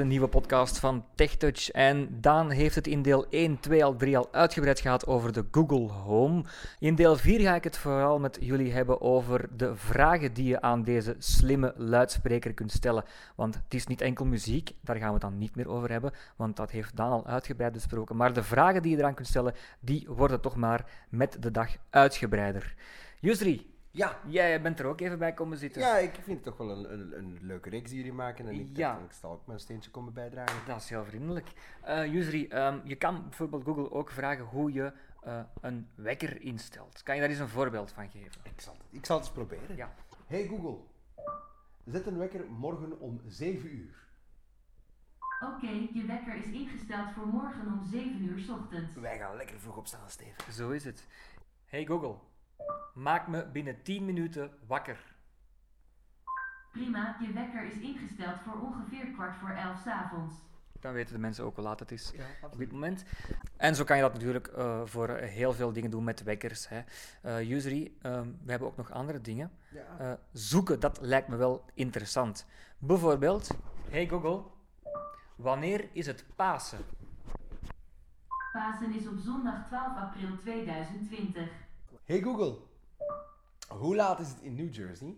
een nieuwe podcast van TechTouch. En Daan heeft het in deel 1, 2 al 3 al uitgebreid gehad over de Google Home. In deel 4 ga ik het vooral met jullie hebben over de vragen die je aan deze slimme luidspreker kunt stellen. Want het is niet enkel muziek, daar gaan we het dan niet meer over hebben, want dat heeft Daan al uitgebreid besproken. Maar de vragen die je eraan kunt stellen, die worden toch maar met de dag uitgebreider. Yusri, Ja. jij bent er ook even bij komen zitten. Ja, ik vind het toch wel een, een, een leuke reeks die jullie maken. En ik Ja. dacht, ik zal ook mijn steentje komen bijdragen. Dat is heel vriendelijk. Eh Yusri, ehm, je kan bijvoorbeeld Google ook vragen hoe je eh, een wekker instelt. Kan je daar eens een voorbeeld van geven? Ik zal het, ik zal het eens proberen. Ja. Hey Google, zet een wekker morgen om 7 uur. Oké, je wekker is ingesteld voor morgen om 7 uur 's ochtends. Wij gaan lekker vroeg opstaan, Steven. Zo is het. Hey Google, maak me binnen 10 minuten wakker. Prima, je wekker is ingesteld voor ongeveer kwart voor 11 's avonds. Dan weten de mensen ook hoe laat het is Ja, op dit moment. En zo kan je dat natuurlijk eh, voor heel veel dingen doen met wekkers. Hè. Eh, Yusri, ehm, we hebben ook nog andere dingen. Ja. Eh, zoeken, dat lijkt me wel interessant. Bijvoorbeeld, hey Google, wanneer is het Pasen? Pasen is op zondag 12 april 2020. Hey Google, hoe laat is het in New Jersey?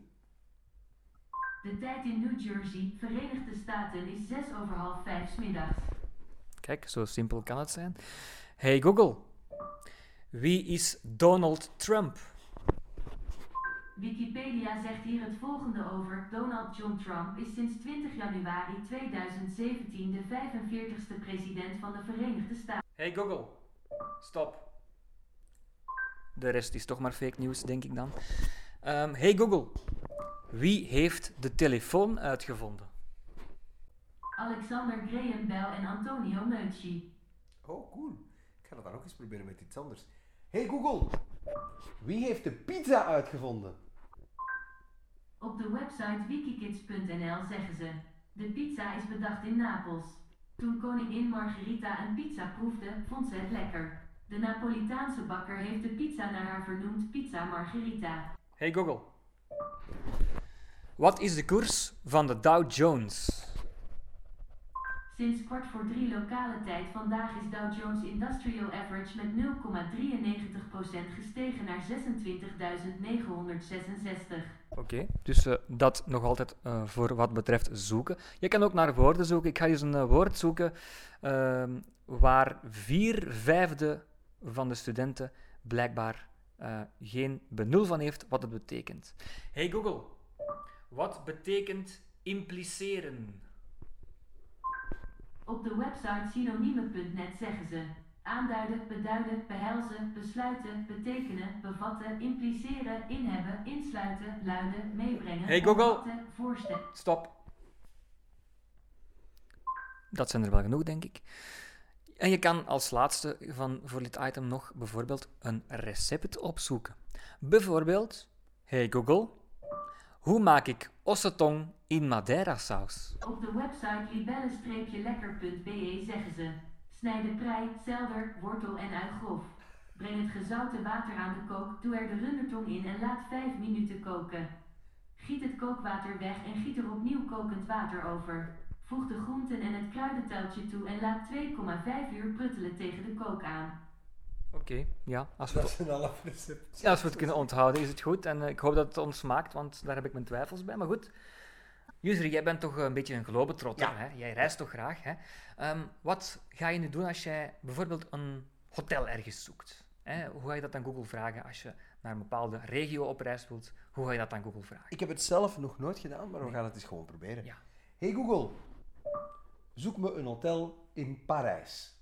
De tijd in New Jersey, Verenigde Staten, is 6 over half 5 's middags. Kijk, zo simpel kan het zijn. Hey Google, wie is Donald Trump? Wikipedia zegt hier het volgende over. Donald John Trump is sinds 20 januari 2017 de 45ste president van de Verenigde Staten. Hey Google, stop. De rest is toch maar fake news, denk ik dan. Ehm, hey Google, wie heeft de telefoon uitgevonden? Alexander Graham Bell en Antonio Meucci. Oh, cool. Ik ga dat dan ook eens proberen met iets anders. Hey Google, wie heeft de pizza uitgevonden? Op de website wikikids.nl zeggen ze: De pizza is bedacht in Napels. Toen koningin Margherita een pizza proefde, vond ze het lekker. De Napolitaanse bakker heeft de pizza naar haar vernoemd Pizza Margherita. Hey Google, wat is de koers van de Dow Jones? Sinds kwart voor drie lokale tijd vandaag is Dow Jones Industrial Average met 0,93% gestegen naar 26.966. Oké, dus eh, dat nog altijd eh, voor wat betreft zoeken. Je kan ook naar woorden zoeken. Ik ga eens een eh, woord zoeken ehm, waar vier vijfde van de studenten blijkbaar eh, geen benul van heeft wat het betekent. Hey Google, wat betekent impliceren? Op de website synonieme.net zeggen ze: aanduiden, beduiden, behelzen, besluiten, betekenen, bevatten, impliceren, inhebben, insluiten, luiden, meebrengen, Hey Google. voorstellen. Stop. Dat zijn er wel genoeg, denk ik. En je kan als laatste van voor dit item nog bijvoorbeeld een recept opzoeken. Bijvoorbeeld, hey Google, hoe maak ik ossetong in Madeira saus? Op de website libelle-lekker.be zeggen ze: snijd de prei, selder, wortel en ui grof. Breng het gezouten water aan de kook, doe er de rundertong in en laat 5 minuten koken. Giet het kookwater weg en giet er opnieuw kokend water over. Voeg de groenten en het kruidentuiltje toe en laat 2,5 uur pruttelen tegen de kook aan. Oké, ja, als we, Dat het, is een half recept. ja, als we het kunnen onthouden is het goed. En eh, ik hoop dat het ons smaakt, want daar heb ik mijn twijfels bij. Maar goed, Yusri, jij bent toch een beetje een globetrotter, Ja. hè? Jij reist toch graag, hè? Ehm, wat ga je nu doen als jij bijvoorbeeld een hotel ergens zoekt? Hè? Hoe ga je dat aan Google vragen als je naar een bepaalde regio op reis wilt? Hoe ga je dat aan Google vragen? Ik heb het zelf nog nooit gedaan, maar we gaan het eens gewoon proberen. Ja. Hey Google, zoek me een hotel in Parijs.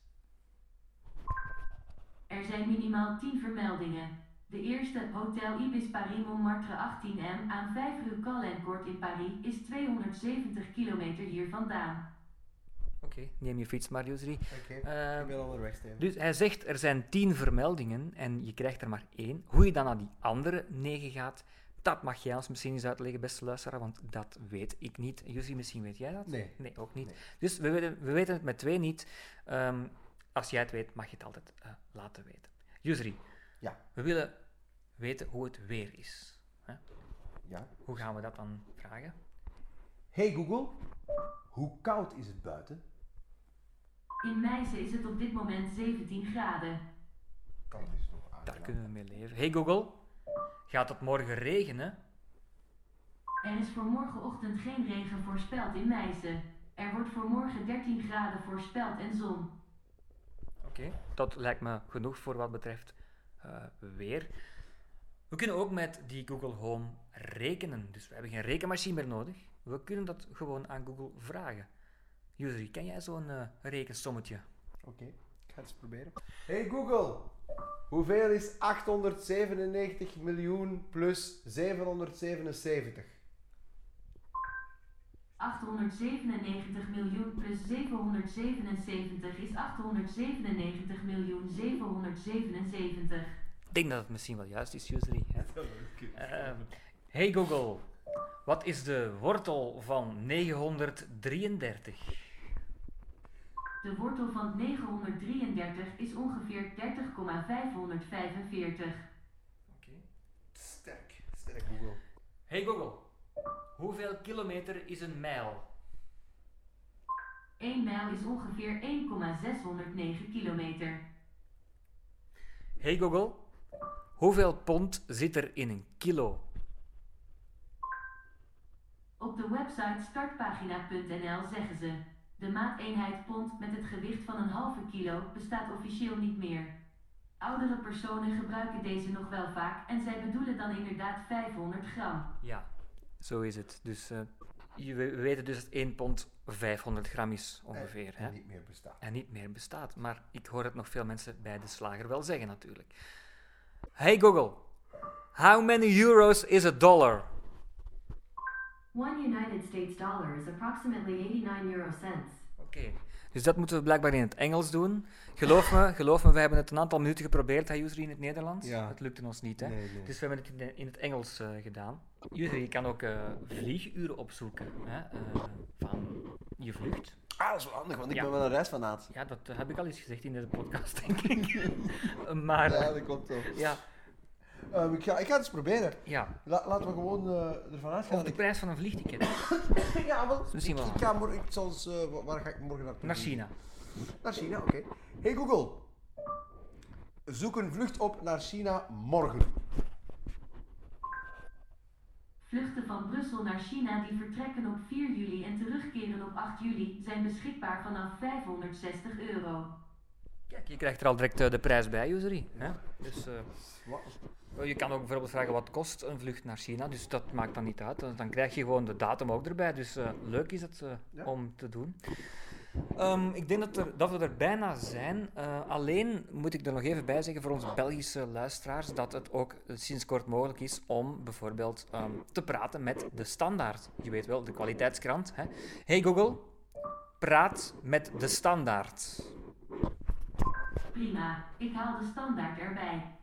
Er zijn minimaal 10 vermeldingen. De eerste, Hotel Ibis Paris Montmartre 18M aan 5 Rue Calencourt in Paris, is 270 kilometer hier vandaan. Oké, neem je fiets maar, Yusri. Oké, Ehm, ik ben onderweg, Steven. Dus hij zegt er zijn tien vermeldingen en je krijgt er maar één. Hoe je dan naar die andere negen gaat, dat mag jij ons misschien eens uitleggen, beste luisteraar, want dat weet ik niet. Jussi, misschien weet jij dat? Nee. Nee, ook niet. Nee. Dus we weten, we weten het met twee niet. Ehm, als jij het weet, mag je het altijd eh, laten weten. Jusri, Ja. we willen weten hoe het weer is. Hè? Ja. Hoe gaan we dat dan vragen? Hey Google, Hoe koud is het buiten? In Meissen is het op dit moment 17 graden. Koud is nog Daar aangenaam. kunnen we mee leven. Hey Google, gaat het morgen regenen? Er is voor morgenochtend geen regen voorspeld in Meissen. Er wordt voor morgen 13 graden voorspeld en zon. Oké, dat lijkt me genoeg voor wat betreft eh, weer. We kunnen ook met die Google Home rekenen. Dus we hebben geen rekenmachine meer nodig. We kunnen dat gewoon aan Google vragen. Usery, ken jij zo'n eh, rekensommetje? Oké, ga het eens proberen. Hey Google, hoeveel is 897 miljoen plus 777? 897 miljoen plus 777 is 897 miljoen 777. Ik denk dat het misschien wel juist is, Usery. hè? Ehm, hey Google, wat is de wortel van 933? De wortel van 933 is ongeveer 30,545. Sterk, sterk Google. Hey Google, hoeveel kilometer is een mijl? 1 mijl is ongeveer 1,609 kilometer. Hey Google, hoeveel pond zit er in een kilo? Op de website startpagina.nl zeggen ze: de maateenheid pond met het gewicht van een halve kilo bestaat officieel niet meer. Oudere personen gebruiken deze nog wel vaak en zij bedoelen dan inderdaad 500 gram. Ja, zo is het. Dus eh, je- we we weten dus dat 1 pond 500 gram is ongeveer. En hè? niet meer bestaat. En niet meer bestaat. Maar ik hoor het nog veel mensen bij de slager wel zeggen natuurlijk. Hey Google, how many euros is a dollar? One United States dollar is approximately 89 euro cents. Oké. Dus dat moeten we blijkbaar in het Engels doen. Geloof me, geloof me, we hebben het een aantal minuten geprobeerd, hè, Yusri, in het Nederlands. Ja. Het lukte ons niet, hè. Nee, nee. Dus we hebben het in, de- in het Engels eh, gedaan. Yusri, je kan ook eh, vlieguren opzoeken hè, eh, van je vlucht. Ah, dat is wel handig, want ik Ja. ben wel een reisfanaat. Ja, dat heb ik al eens gezegd in deze podcast, denk ik. maar, Ja, dat klopt wel. ja, Ehm, ik, ga, ik ga het eens proberen. La- laten we gewoon eh, ervan uitgaan. of de prijs van een vliegticket ik, ja, wel, Misschien ik, wel. ik ga morgen, ik zal eens, eh, wa- waar ga ik morgen naartoe? naar China. Naar China, oké. Hey Google, zoek een vlucht op naar China morgen. Vluchten van Brussel naar China die vertrekken op 4 juli en terugkeren op 8 juli zijn beschikbaar vanaf 560 euro. Kijk, je krijgt er al direct eh, de prijs bij, hè. Dus... eh? Je kan ook bijvoorbeeld vragen wat kost een vlucht naar China, dus dat maakt dan niet uit. Dan- krijg je gewoon de datum ook erbij, dus eh, leuk is het Ja. om te doen. Ehm, ik denk dat, er, dat we er bijna zijn. Alleen moet ik er nog even bij zeggen voor onze Belgische luisteraars dat het ook sinds kort mogelijk is om bijvoorbeeld ehm, te praten met de standaard. Je weet wel, de kwaliteitskrant. Hè? Hey Google, praat met de standaard. Prima, ik haal de standaard erbij.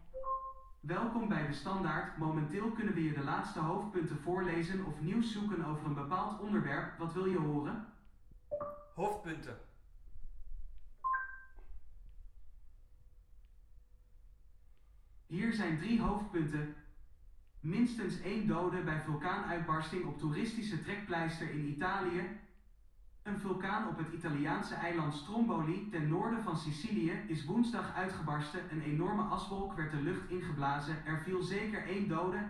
Welkom bij de Standaard. Momenteel kunnen we je de laatste hoofdpunten voorlezen of nieuws zoeken over een bepaald onderwerp. Wat wil je horen? Hoofdpunten. Hier zijn drie hoofdpunten. Minstens één dode bij vulkaanuitbarsting op toeristische trekpleister in Italië. Een vulkaan op het Italiaanse eiland Stromboli ten noorden van Sicilië is woensdag uitgebarsten. Een enorme aswolk werd de lucht ingeblazen. Er viel zeker één dode.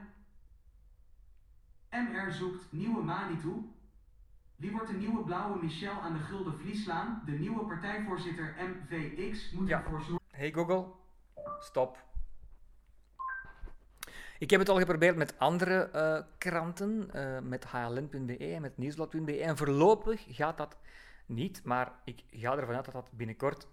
MR zoekt nieuwe Manitou. Wie wordt de nieuwe blauwe Michel aan de Gulden Vlies slaan? De nieuwe partijvoorzitter MVX moet Ja. ervoor zorgen. Hey Google, stop. Ik heb het al geprobeerd met andere eh, kranten, eh, met hln.be en met nieuwsblad.be. En voorlopig gaat dat niet, maar ik ga ervan uit dat dat binnenkort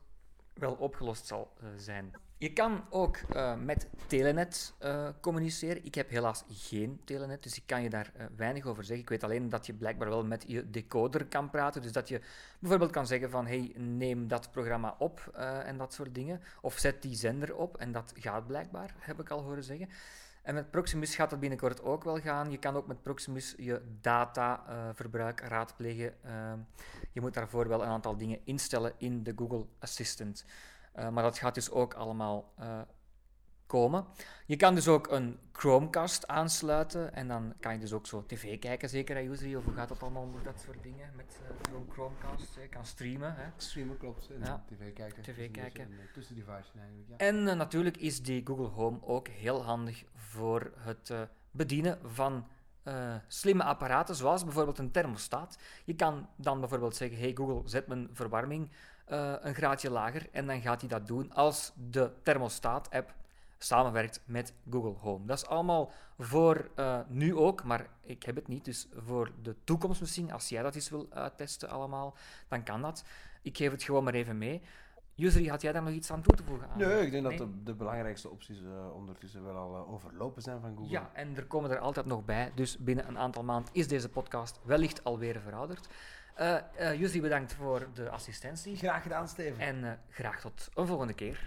wel opgelost zal eh, zijn. Je kan ook met Telenet communiceren. Ik heb helaas geen Telenet, dus ik kan je daar weinig over zeggen. Ik weet alleen dat je blijkbaar wel met je decoder kan praten. Dus dat je bijvoorbeeld kan zeggen van hey, neem dat programma op en dat soort dingen. Of zet die zender op en dat gaat blijkbaar, heb ik al horen zeggen. En met Proximus gaat dat binnenkort ook wel gaan. Je kan ook met Proximus je dataverbruik raadplegen. Eh, je moet daarvoor wel een aantal dingen instellen in de Google Assistant. Eh, maar dat gaat dus ook allemaal eh, komen. Je kan dus ook een Chromecast aansluiten en dan kan je dus ook zo tv kijken, zeker hè, Usery? Of hoe gaat dat allemaal met dat soort dingen met eh, zo'n Chromecast? Je kan streamen. Hè? Streamen klopt. En Ja. tv kijken. TV kijken. en, eh, tussen devices eigenlijk. Ja. En eh, natuurlijk is die Google Home ook heel handig voor het bedienen van slimme apparaten, zoals bijvoorbeeld een thermostaat. Je kan dan bijvoorbeeld zeggen: Hey Google, zet mijn verwarming een graadje lager. En dan gaat hij dat doen als de thermostaat-app samenwerkt met Google Home. Dat is allemaal voor eh, nu ook, maar ik heb het niet. Dus voor de toekomst misschien, als jij dat eens wil uittesten allemaal, dan kan dat. Ik geef het gewoon maar even mee. Usery, had jij daar nog iets aan toe te voegen? aan? Nee, ik denk Nee? dat de, de belangrijkste opties eh, ondertussen wel al eh, overlopen zijn van Google. Ja, en er komen er altijd nog bij. Dus binnen een aantal maanden is deze podcast wellicht alweer verouderd. Jusri, bedankt voor de assistentie. Graag gedaan, Steven. En graag tot een volgende keer.